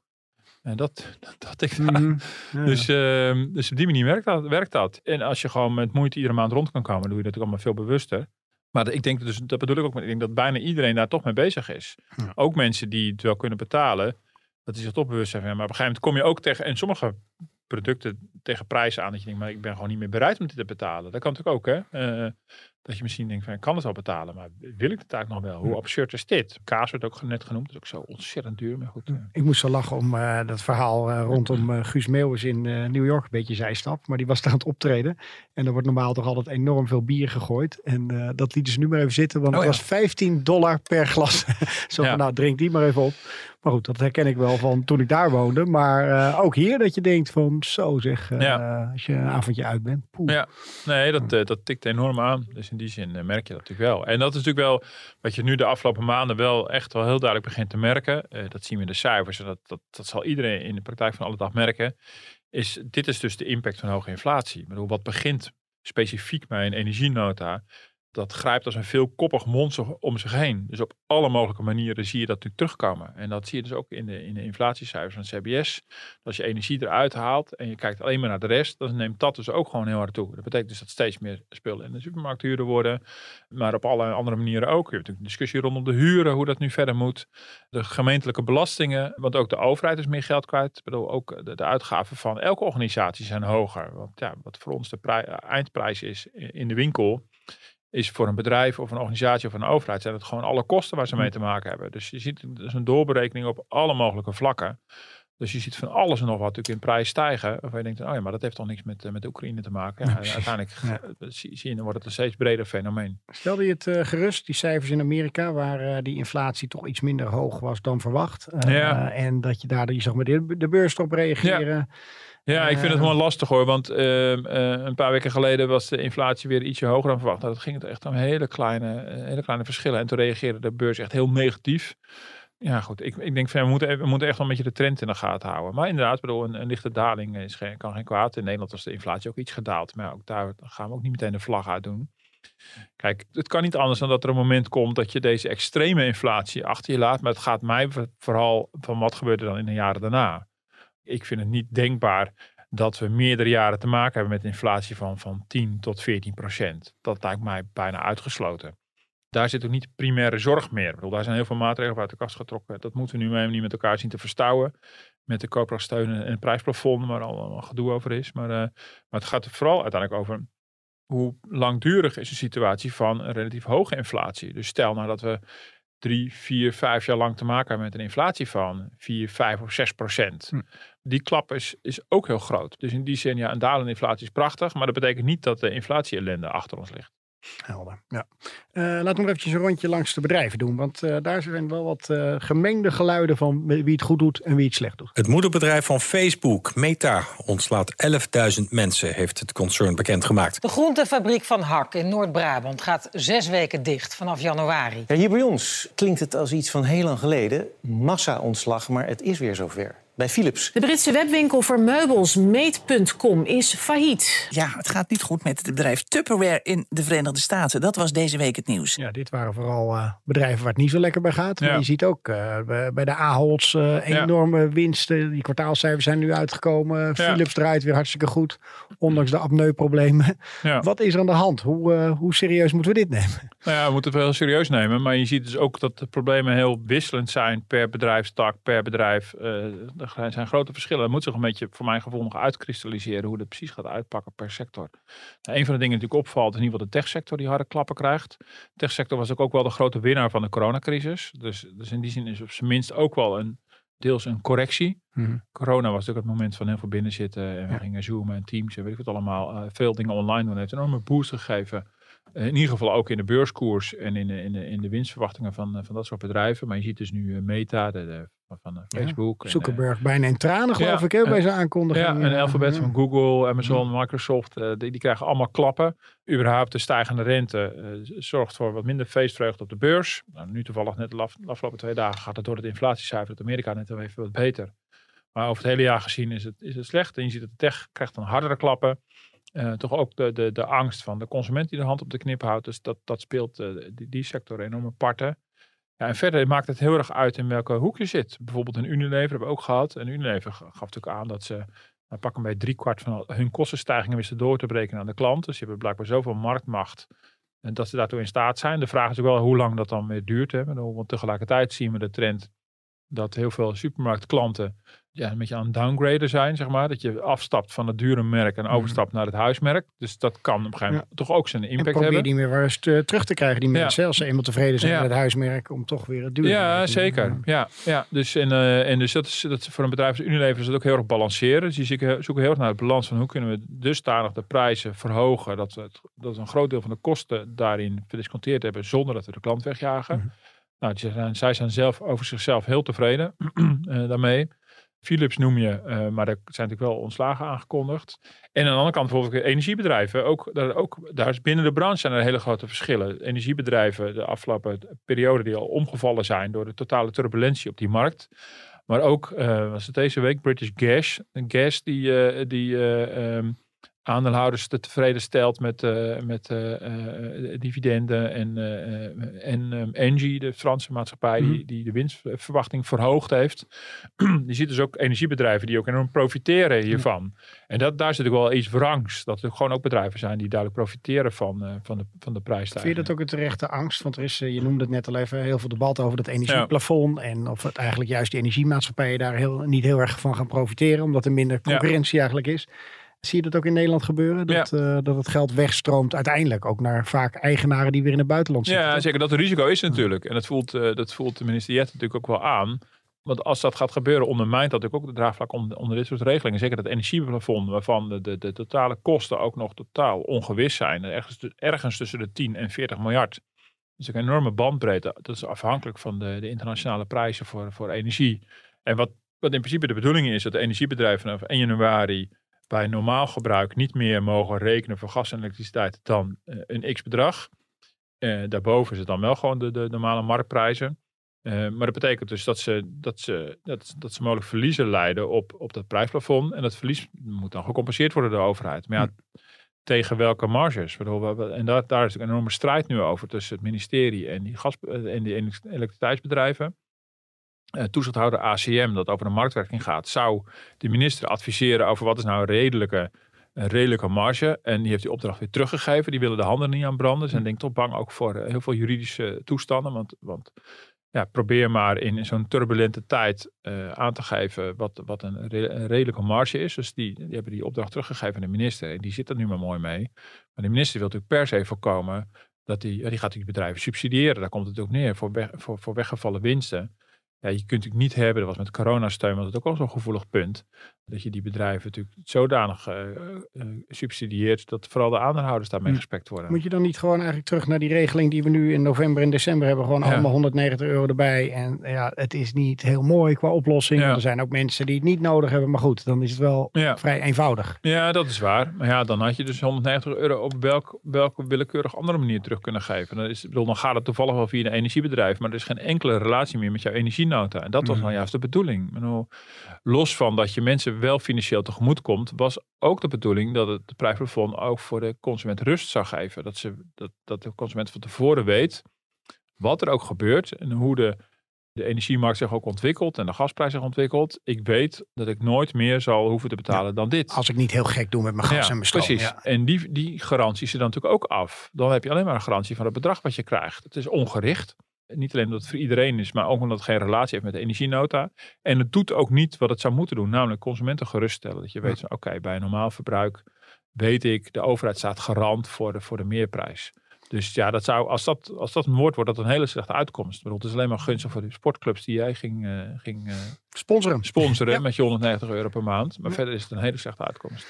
en dat, dat, dat ik mm -hmm. ja, dus, uh, dus op die manier werkt dat, werkt dat. En als je gewoon met moeite iedere maand rond kan komen, doe je dat ook allemaal veel bewuster. Maar ik denk dus, dat bedoel ik ook, ik denk dat bijna iedereen daar toch mee bezig is. Ook mensen die het wel kunnen betalen, dat die zich toch bewust zijn. Maar op een gegeven moment kom je ook tegen, en sommige producten tegen prijzen aan dat je denkt, maar ik ben gewoon niet meer bereid om dit te betalen. Dat kan natuurlijk ook, hè. Uh, dat je misschien denkt van, ik kan het wel betalen, maar wil ik het eigenlijk nog wel? Hoe absurd is dit? Kaas werd ook net genoemd, dat is ook zo ontzettend duur, maar goed. Ik moest zo lachen om uh, dat verhaal uh, rondom uh, Guus Meeuwis in New York, een beetje zijstap, maar die was daar aan het optreden. En er wordt normaal toch altijd enorm veel bier gegooid. En dat lieten ze nu maar even zitten, want het oh, was 15 dollar per glas. zo van, nou drink die maar even op. Maar goed, dat herken ik wel van toen ik daar woonde. Maar ook hier dat je denkt van, zo zeg, als je een avondje uit bent. Poeh. Ja, nee, dat, dat tikt enorm aan. Dus in die zin eh, merk je dat natuurlijk wel. En dat is natuurlijk wel wat je nu de afgelopen maanden wel echt wel heel duidelijk begint te merken. Dat zien we in de cijfers en dat, dat, dat zal iedereen in de praktijk van alle dag merken. Is, dit is dus de impact van hoge inflatie. Ik bedoel, wat begint specifiek bij een energienota dat grijpt als een veelkoppig monster om zich heen. Dus op alle mogelijke manieren zie je dat natuurlijk terugkomen. En dat zie je dus ook in de, in de inflatiecijfers van CBS. Als je energie eruit haalt en je kijkt alleen maar naar de rest, dan neemt dat dus ook gewoon heel hard toe. Dat betekent dus dat steeds meer spullen in de supermarkt duurder worden. Maar op alle andere manieren ook. Je hebt natuurlijk een discussie rondom de huren, hoe dat nu verder moet. De gemeentelijke belastingen, want ook de overheid is meer geld kwijt. Ik bedoel, ook de, de uitgaven van elke organisatie zijn hoger. Want ja, wat voor ons de eindprijs is in de winkel is voor een bedrijf of een organisatie of een overheid, zijn het gewoon alle kosten waar ze mee hm. te maken hebben. Dus je ziet dus een doorberekening op alle mogelijke vlakken. Dus je ziet van alles en nog wat natuurlijk in prijs stijgen. Waarvan je denkt, oh ja, maar dat heeft toch niks met, eh, met Oekraïne te maken. Ja, uiteindelijk ja. zie, je, dan wordt het een steeds breder fenomeen. Stelde je het uh, gerust, die cijfers in Amerika, waar uh, die inflatie toch iets minder hoog was dan verwacht. Uh, ja. En dat je daar je zag met de, de beurs op reageren. Ja. Ik vind het gewoon lastig hoor. Want ehm, eh, een paar weken geleden was de inflatie weer ietsje hoger dan verwacht. Nou, dat ging het echt om hele kleine, eh, hele kleine verschillen. En toen reageerde de beurs echt heel negatief. Ja, goed. Ik, ik denk van we moeten, we moeten echt wel een beetje de trend in de gaten houden. Maar inderdaad, bedoel, een, een lichte daling is geen, kan geen kwaad. In Nederland was de inflatie ook iets gedaald. Maar ook daar gaan we ook niet meteen de vlag uit doen. Kijk, het kan niet anders dan dat er een moment komt dat je deze extreme inflatie achter je laat. Maar het gaat mij vooral van wat gebeurt er dan in de jaren daarna. Ik vind het niet denkbaar dat we meerdere jaren te maken hebben met inflatie van, van 10 tot 14 procent. Dat lijkt mij bijna uitgesloten. Daar zit ook niet primaire zorg meer. Bedoel, daar zijn heel veel maatregelen uit de kast getrokken. Dat moeten we nu niet met elkaar zien te verstouwen. Met de koopkrachtsteun en het prijsplafond, waar allemaal gedoe over is. Maar, uh, maar het gaat er vooral uiteindelijk over hoe langdurig is de situatie van een relatief hoge inflatie. Dus stel nou dat we drie, vier, vijf jaar lang te maken hebben met een inflatie van 4, 5 of 6 procent. Hm. Die klap is, is ook heel groot. Dus in die zin, ja, een dalende inflatie is prachtig, maar dat betekent niet dat de inflatie-ellende achter ons ligt. Helder, ja. Uh, laten we nog eventjes een rondje langs de bedrijven doen. Want uh, daar zijn wel wat uh, gemengde geluiden van wie het goed doet en wie het slecht doet. Het moederbedrijf van Facebook, Meta, ontslaat 11.000 mensen, heeft het concern bekendgemaakt. De groentefabriek van Hak in Noord-Brabant gaat zes weken dicht vanaf januari. Ja, hier bij ons klinkt het als iets van heel lang geleden. Massa-ontslag, maar het is weer zover bij Philips. De Britse webwinkel voor meubels Meet.com is failliet. Ja, het gaat niet goed met het bedrijf Tupperware in de Verenigde Staten. Dat was deze week het nieuws. Ja, dit waren vooral uh, bedrijven waar het niet zo lekker bij gaat. Maar je ziet ook uh, bij de Aholds uh, enorme winsten. Die kwartaalcijfers zijn nu uitgekomen. Philips draait weer hartstikke goed, ondanks de apneuproblemen. Wat is er aan de hand? Hoe, hoe serieus moeten we dit nemen? Nou ja, we moeten het wel heel serieus nemen. Maar je ziet dus ook dat de problemen heel wisselend zijn per bedrijfstak, per bedrijf er zijn grote verschillen. Het moet zich een beetje, voor mijn gevoel, nog uitkristalliseren hoe dat precies gaat uitpakken per sector. Nou, een van de dingen die natuurlijk opvalt, is in ieder geval de techsector die harde klappen krijgt. De techsector was ook, ook wel de grote winnaar van de coronacrisis. Dus, dus in die zin is op zijn minst ook wel een deels een correctie. Mhm. Corona was natuurlijk het moment van heel veel binnenzitten. En we gingen zoomen en teams en weet ik wat allemaal. Uh, veel dingen online doen. Het heeft een enorme boost gegeven. Uh, in ieder geval ook in de beurskoers en in de, in de, in de winstverwachtingen van, uh, van dat soort bedrijven. Maar je ziet dus nu Meta, de, de van uh, Facebook. Zuckerberg en, bijna in tranen geloof ik hè, bij zijn aankondiging. Ja, een alfabet van Google, Amazon, Microsoft, uh, die, die, krijgen allemaal klappen. Überhaupt de stijgende rente uh, zorgt voor wat minder feestvreugde op de beurs. Nou, nu toevallig net de, de afgelopen twee dagen gaat het door het inflatiecijfer uit Amerika net even wat beter. Maar over het hele jaar gezien is het, is het slecht. En je ziet dat de tech krijgt dan hardere klappen. Uh, toch ook de, de, de angst van de consument die de hand op de knip houdt. Dus dat, dat speelt uh, die, die sector enorme parten. En verder maakt het heel erg uit in welke hoek je zit. Bijvoorbeeld een Unilever hebben we ook gehad. En Unilever gaf natuurlijk aan dat ze nou, pakken bij driekwart van hun kostenstijgingen wisten door te breken aan de klant. Dus je hebt blijkbaar zoveel marktmacht En dat ze daartoe in staat zijn. De vraag is ook wel hoe lang dat dan weer duurt. Hè? Want tegelijkertijd zien we de trend dat heel veel supermarktklanten ja, een beetje aan het downgraden zijn, zeg maar. Dat je afstapt van het dure merk en mhm. overstapt naar het huismerk. Dus dat kan op een gegeven moment toch ook zijn impact en hebben. die meer eens terug te krijgen, die mensen. Als ze eenmaal tevreden zijn met het huismerk, om toch weer het dure Ja, zeker. Ja, ja. Dus, en, uh, en dus dat is dat voor een bedrijf als Unilever is dat ook heel erg balanceren. Dus die zoeken heel erg naar het balans van hoe kunnen we dusdanig de prijzen verhogen, dat we, het, dat we een groot deel van de kosten daarin verdisconteerd hebben, zonder dat we de klant wegjagen. Mhm. Nou, zij zijn zelf over zichzelf heel tevreden uh, daarmee. Philips noem je, uh, maar er zijn natuurlijk wel ontslagen aangekondigd. En aan de andere kant bijvoorbeeld energiebedrijven. Ook, daar, ook, daar is binnen de branche zijn er hele grote verschillen. Energiebedrijven de afgelopen periode die al omgevallen zijn door de totale turbulentie op die markt. Maar ook, uh, was het deze week, British Gas. Gas die, uh, die um, aandeelhouders te tevreden stelt met, uh, met uh, dividenden. En, en um, Engie, de Franse maatschappij, die, mhm. die de winstverwachting verhoogd heeft. je ziet dus ook energiebedrijven die ook enorm profiteren hiervan. En dat, daar zit ook wel iets wrangs. Dat er gewoon ook bedrijven zijn die duidelijk profiteren van, van, de, van de prijsstijging. Vind je dat ook een terechte angst? Want er is, je noemde het net al even, heel veel debat over dat energieplafond. En of het eigenlijk juist de energiemaatschappijen daar heel, niet heel erg van gaan profiteren. Omdat er minder concurrentie eigenlijk is. Zie je dat ook in Nederland gebeuren? Dat, eh, dat het geld wegstroomt uiteindelijk ook naar vaak eigenaren die weer in het buitenland zitten. Ja, zeker. Dat risico is natuurlijk. En dat voelt, uh, dat voelt de minister Jet natuurlijk ook wel aan. Want als dat gaat gebeuren, ondermijnt dat natuurlijk ook de draagvlak onder, onder dit soort regelingen. Zeker dat energieplafond, waarvan de, de, de, totale kosten ook nog totaal ongewis zijn. Ergens, ergens tussen de 10 en 40 miljard. Dus een enorme bandbreedte. Dat is afhankelijk van de, de internationale prijzen voor, voor energie. En wat, wat in principe de bedoeling is, dat de energiebedrijven vanaf 1 januari bij normaal gebruik niet meer mogen rekenen voor gas en elektriciteit dan uh, een x bedrag. Uh, daarboven is het dan wel gewoon de, de normale marktprijzen. Uh, maar dat betekent dus dat ze, dat ze, dat, dat ze mogelijk verliezen leiden op, op dat prijsplafond. En dat verlies moet dan gecompenseerd worden door de overheid. Maar ja, hm. tegen welke marges? En daar, daar is een enorme strijd nu over tussen het ministerie en die, gas, en die elektriciteitsbedrijven. Uh, toezichthouder ACM, dat over de marktwerking gaat, zou de minister adviseren over wat is nou een redelijke, een redelijke marge. En die heeft die opdracht weer teruggegeven. Die willen de handen niet aan branden. Ze zijn denk ik toch bang ook voor eh, heel veel juridische toestanden. Want, want ja, probeer maar in, zo'n turbulente tijd uh, aan te geven wat, wat een, redelijke marge is. Dus die, die hebben die opdracht teruggegeven aan de minister. En die zit er nu maar mooi mee. Maar de minister wil natuurlijk per se voorkomen dat die, die gaat die bedrijven subsidiëren. Daar komt het ook neer voor, weg, voor, voor weggevallen winsten ja, je kunt natuurlijk niet hebben, dat was met coronasteun, was het ook al zo'n gevoelig punt, dat je die bedrijven natuurlijk zodanig uh, uh, subsidieert dat vooral de aandeelhouders daarmee hm. gespekt worden. Moet je dan niet gewoon eigenlijk terug naar die regeling die we nu in november en december hebben, gewoon allemaal 190 euro erbij. En ja, het is niet heel mooi qua oplossing. Er zijn ook mensen die het niet nodig hebben, maar goed, dan is het wel vrij eenvoudig. Ja, dat is waar. Maar ja, dan had je dus 190 euro op welk, welke willekeurig andere manier terug kunnen geven. Dan, is, bedoel, dan gaat het toevallig wel via een energiebedrijf, maar er is geen enkele relatie meer met jouw En dat was nou juist de bedoeling. los van dat je mensen wel financieel tegemoet komt, was ook de bedoeling dat het prijsplafond ook voor de consument rust zou geven. Dat, ze, dat, dat de consument van tevoren weet wat er ook gebeurt en hoe de, de energiemarkt zich ook ontwikkelt en de gasprijs zich ontwikkelt. Ik weet dat ik nooit meer zal hoeven te betalen dan dit. Als ik niet heel gek doe met mijn gas en mijn stroom. Precies. En die, die garantie is er dan natuurlijk ook af. Dan heb je alleen maar een garantie van het bedrag wat je krijgt. Het is ongericht. Niet alleen omdat het voor iedereen is, maar ook omdat het geen relatie heeft met de energienota. En het doet ook niet wat het zou moeten doen, namelijk consumenten geruststellen. Dat je weet, van oké, bij een normaal verbruik weet ik, de overheid staat garant voor de, voor de meerprijs. Dus ja, dat zou, als, dat, als dat een woord wordt, dat een hele slechte uitkomst. Ik bedoel, het is alleen maar gunstig voor de sportclubs die jij ging, uh, ging uh, sponsoren, sponsoren met je 190 euro per maand. Maar verder is het een hele slechte uitkomst.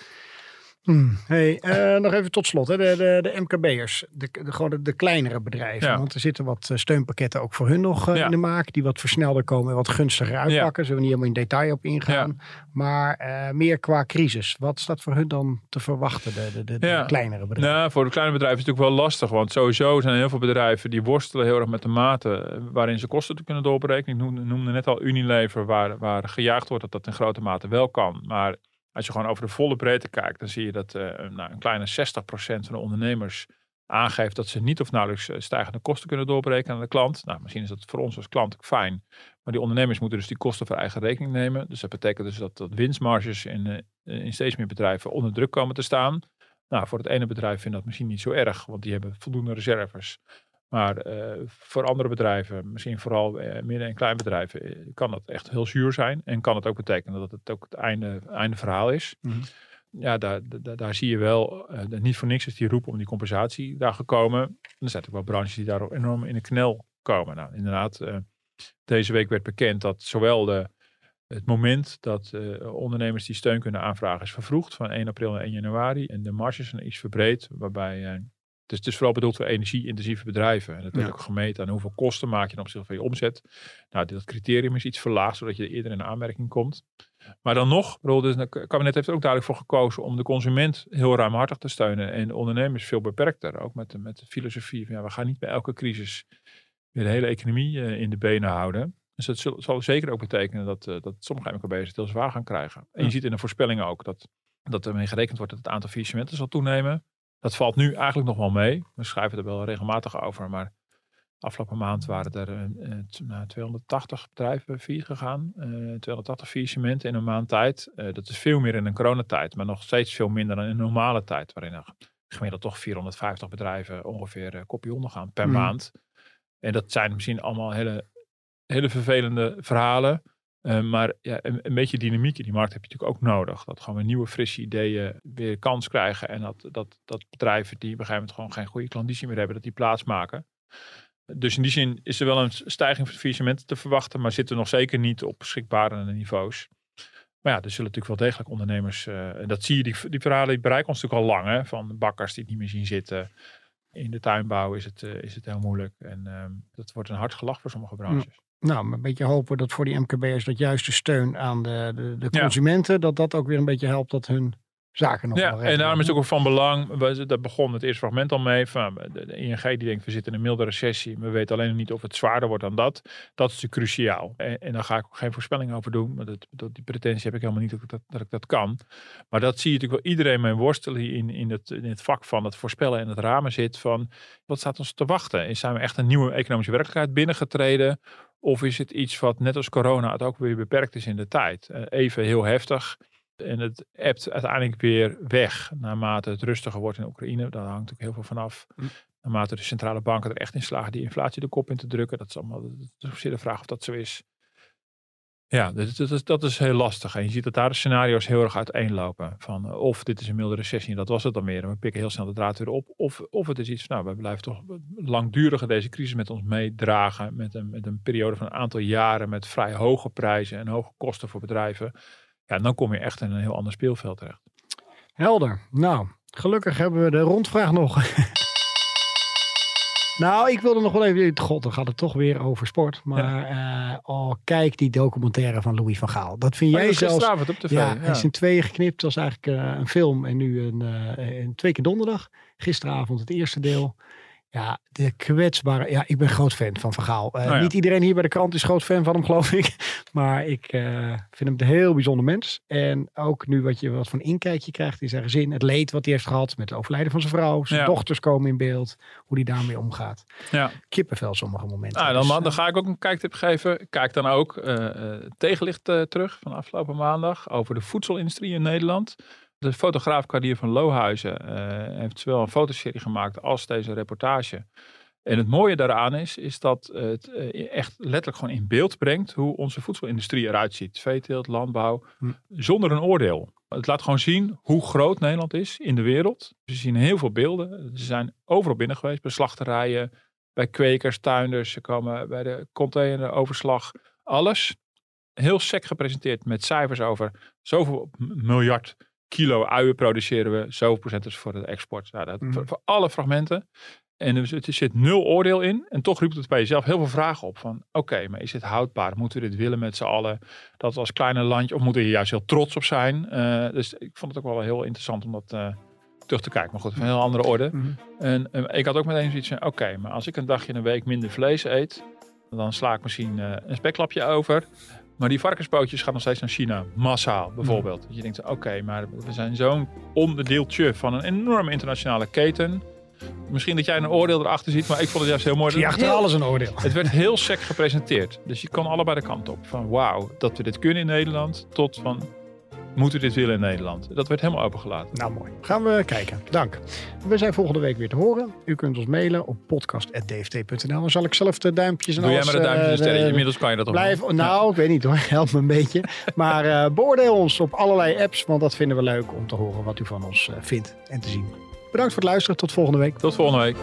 Hmm. Hey, uh, nog even tot slot, hè. De, de, de MKB'ers, de, de, gewoon de, de kleinere bedrijven. Want er zitten wat eh, steunpakketten ook voor hun nog uh, in de maak, die wat versnelder komen en wat gunstiger uitpakken. Ja. Zullen we niet helemaal in detail op ingaan. Maar uh, meer qua crisis. Wat staat voor hun dan te verwachten, de, de, de kleinere bedrijven? Nou, voor de kleine bedrijven is het natuurlijk wel lastig, want sowieso zijn er heel veel bedrijven die worstelen heel erg met de mate waarin ze kosten te kunnen doorberekenen. Ik noemde, noemde net al Unilever, waar, waar gejaagd wordt dat dat in grote mate wel kan. Maar als je gewoon over de volle breedte kijkt, dan zie je dat uh, nou, een kleine 60% van de ondernemers aangeeft dat ze niet of nauwelijks eh, stijgende kosten kunnen doorbreken aan de klant. Nou, misschien is dat voor ons als klant ook fijn. Maar die ondernemers moeten dus die kosten voor eigen rekening nemen. Dus dat betekent dus dat, dat winstmarges in, uh, in steeds meer bedrijven onder druk komen te staan. Nou, voor het ene bedrijf vindt dat misschien niet zo erg, want die hebben voldoende reserves. Maar uh, voor andere bedrijven, misschien vooral uh, midden- en kleinbedrijven, uh, kan dat echt heel zuur zijn. En kan het ook betekenen dat het ook het einde, einde verhaal is. Mm -hmm. Ja, daar, daar, daar, zie je wel, niet voor niks is die roep om die compensatie daar gekomen. En er zijn natuurlijk wel branches die daar enorm in de knel komen. Nou, inderdaad, deze week werd bekend dat zowel de, het moment dat ondernemers die steun kunnen aanvragen is vervroegd van 1 april naar 1 januari. En de marges zijn iets verbreed, waarbij dus het is vooral bedoeld voor energie-intensieve bedrijven. En dat wordt ja. ook gemeten aan hoeveel kosten maak je ten opzichte van je omzet. Nou, dat criterium is iets verlaagd, zodat je eerder in aanmerking komt. Maar dan nog, dus het kabinet heeft er ook duidelijk voor gekozen om de consument heel ruimhartig te steunen. En de ondernemers veel beperkter. Ook met de, met de filosofie van ja, we gaan niet bij elke crisis weer de hele economie uh, in de benen houden. Dus dat zal, zal zeker ook betekenen dat, uh, dat sommige MKB's het heel zwaar gaan krijgen. En je Ja. ziet in de voorspellingen ook dat, dat ermee gerekend wordt dat het aantal faillissementen zal toenemen. Dat valt nu eigenlijk nog wel mee. We schrijven er wel regelmatig over, maar afgelopen maand waren er eh, eh, t- nou, 280 bedrijven failliet gegaan. Eh 280 faillissementen in een maand tijd. Eh, dat is veel meer in een coronatijd, maar nog steeds veel minder dan in een normale tijd. Waarin er gemiddeld toch 450 bedrijven ongeveer eh kopje ondergaan per Mhm. maand. En dat zijn misschien allemaal hele, hele vervelende verhalen. Eh, maar ja, een, beetje dynamiek in die markt heb je natuurlijk ook nodig. Dat gewoon weer nieuwe, frisse ideeën weer kans krijgen. En dat, dat, dat bedrijven die op een gegeven moment gewoon geen goede klanditie meer hebben, dat die plaatsmaken. Dus in die zin is er wel een stijging van faillissementen te verwachten, maar zitten nog zeker niet op beschikbare niveaus. Maar ja, er zullen natuurlijk wel degelijk ondernemers, eh, en dat zie je, die, die verhalen die bereiken ons natuurlijk al lang, hè, van bakkers die het niet meer zien zitten. In de tuinbouw is het, eh, is het heel moeilijk. En ehm, dat wordt een hard gelach voor sommige branches. Nou, een beetje hopen dat voor die MKB'ers dat juist de steun aan de, de, de Ja. consumenten, dat dat ook weer een beetje helpt dat hun zaken nog Ja, en daarom is het ook van belang, we- daar begon het eerste fragment al mee, van de, de ING die denkt we zitten in een milde recessie, we weten alleen nog niet of het zwaarder wordt dan dat. Dat is natuurlijk cruciaal. En, en daar ga ik ook geen voorspelling over doen, want dat, dat, die pretentie heb ik helemaal niet dat ik dat, dat ik dat kan. Maar dat zie je natuurlijk wel iedereen mee worstelen in, in, het, in het vak van het voorspellen en het ramen zit van wat staat ons te wachten? Is- Zijn we echt een nieuwe economische werkelijkheid binnengetreden? Of is het iets wat net als corona het ook weer beperkt is in de tijd? Eh, even heel heftig. En het ebt uiteindelijk weer weg naarmate het rustiger wordt in Oekraïne. Daar hangt natuurlijk heel veel van af. Naarmate de centrale banken er echt in slagen die inflatie de kop in te drukken. Dat is allemaal dat is de vraag of dat zo is. Ja, dat, is, dat is heel lastig. En je ziet dat daar de scenario's heel erg uiteenlopen. Van eh, of dit is een milde recessie en dat was het dan meer. En we pikken heel snel de draad weer op. Of, of het is iets van, nou, we blijven toch langduriger deze crisis met ons meedragen. Met een, met een periode van een aantal jaren met vrij hoge prijzen en hoge kosten voor bedrijven. Ja, dan kom je echt in een heel ander speelveld terecht. Helder. Nou, gelukkig hebben we de rondvraag nog. nou, ik wilde nog wel even. God, dan gaat het toch weer over sport. Maar eh, oh, kijk die documentaire van Louis van Gaal. Dat vind Oh, jij zelfs. gisteravond op tv, Ja, ja. hij is in tweeën geknipt. Dat was eigenlijk eh, een film en nu een, eh, een twee keer donderdag. Gisteravond het eerste deel. Ja, de kwetsbare. Ja, ik ben groot fan van Van Gaal. Eh, Oh ja. Niet iedereen hier bij de krant is groot fan van hem, geloof ik. Maar ik eh, vind hem een heel bijzonder mens. En ook nu wat je wat van inkijkje krijgt in zijn gezin. Het leed wat hij heeft gehad met het overlijden van zijn vrouw. Zijn Ja. dochters komen in beeld. Hoe hij daarmee omgaat. Ja. Kippenvel sommige momenten. Nou, dan, Dus, dan ga ik ook een kijktip geven. Kijk dan ook eh, eh, tegenlicht eh, terug van afgelopen maandag over de voedselindustrie in Nederland. De fotograaf Cardier van Lohuizen eh, heeft zowel een fotoserie gemaakt als deze reportage. En het mooie daaraan is, is dat het eh, echt letterlijk gewoon in beeld brengt hoe onze voedselindustrie eruit ziet. Veeteelt, landbouw, Hm. zonder een oordeel. Het laat gewoon zien hoe groot Nederland is in de wereld. We zien heel veel beelden. Ze zijn overal binnen geweest, bij slachterijen, bij kwekers, tuinders. Ze komen bij de containeroverslag. Alles heel sec gepresenteerd met cijfers over zoveel miljard kilo uien produceren we. Zoveel procent is voor de export. Nou, dat, Mhm. voor, voor alle fragmenten. En dus het er zit nul oordeel in. En toch roept het bij jezelf heel veel vragen op. Van oké, maar is dit houdbaar? Moeten we dit willen met z'n allen? Dat als kleine landje, of moeten we hier juist heel trots op zijn? Eh, dus ik vond het ook wel heel interessant om dat eh, terug te kijken. Maar goed, van een heel andere orde. Mhm. En eh, ik had ook meteen zoiets van, oké, maar als ik een dagje in een week minder vlees eet, dan sla ik misschien een speklapje over. Maar die varkenspootjes gaan nog steeds naar China, massaal bijvoorbeeld. Dat je denkt, oké, maar we zijn zo'n onderdeeltje van een enorme internationale keten. Misschien dat jij een oordeel erachter ziet, maar ik vond het juist heel mooi. Zie achter Heel- alles een oordeel. Het werd heel sec gepresenteerd. Dus je kan allebei de kant op. Van wauw, dat we dit kunnen in Nederland. Tot van, moeten we dit willen in Nederland? Dat werd helemaal opengelaten. Nou, mooi. Gaan we kijken. Dank. We zijn volgende week weer te horen. U kunt ons mailen op podcast.dft.nl. Dan zal ik zelf de duimpjes en Doe alles... jij maar de duimpjes en eh, sterretjes. Inmiddels kan je dat Blijf, nou, ik weet niet hoor. Help me een beetje. Maar eh, beoordeel ons op allerlei apps, want dat vinden we leuk om te horen wat u van ons eh, vindt en te zien. Bedankt voor het luisteren. Tot volgende week. Tot volgende week.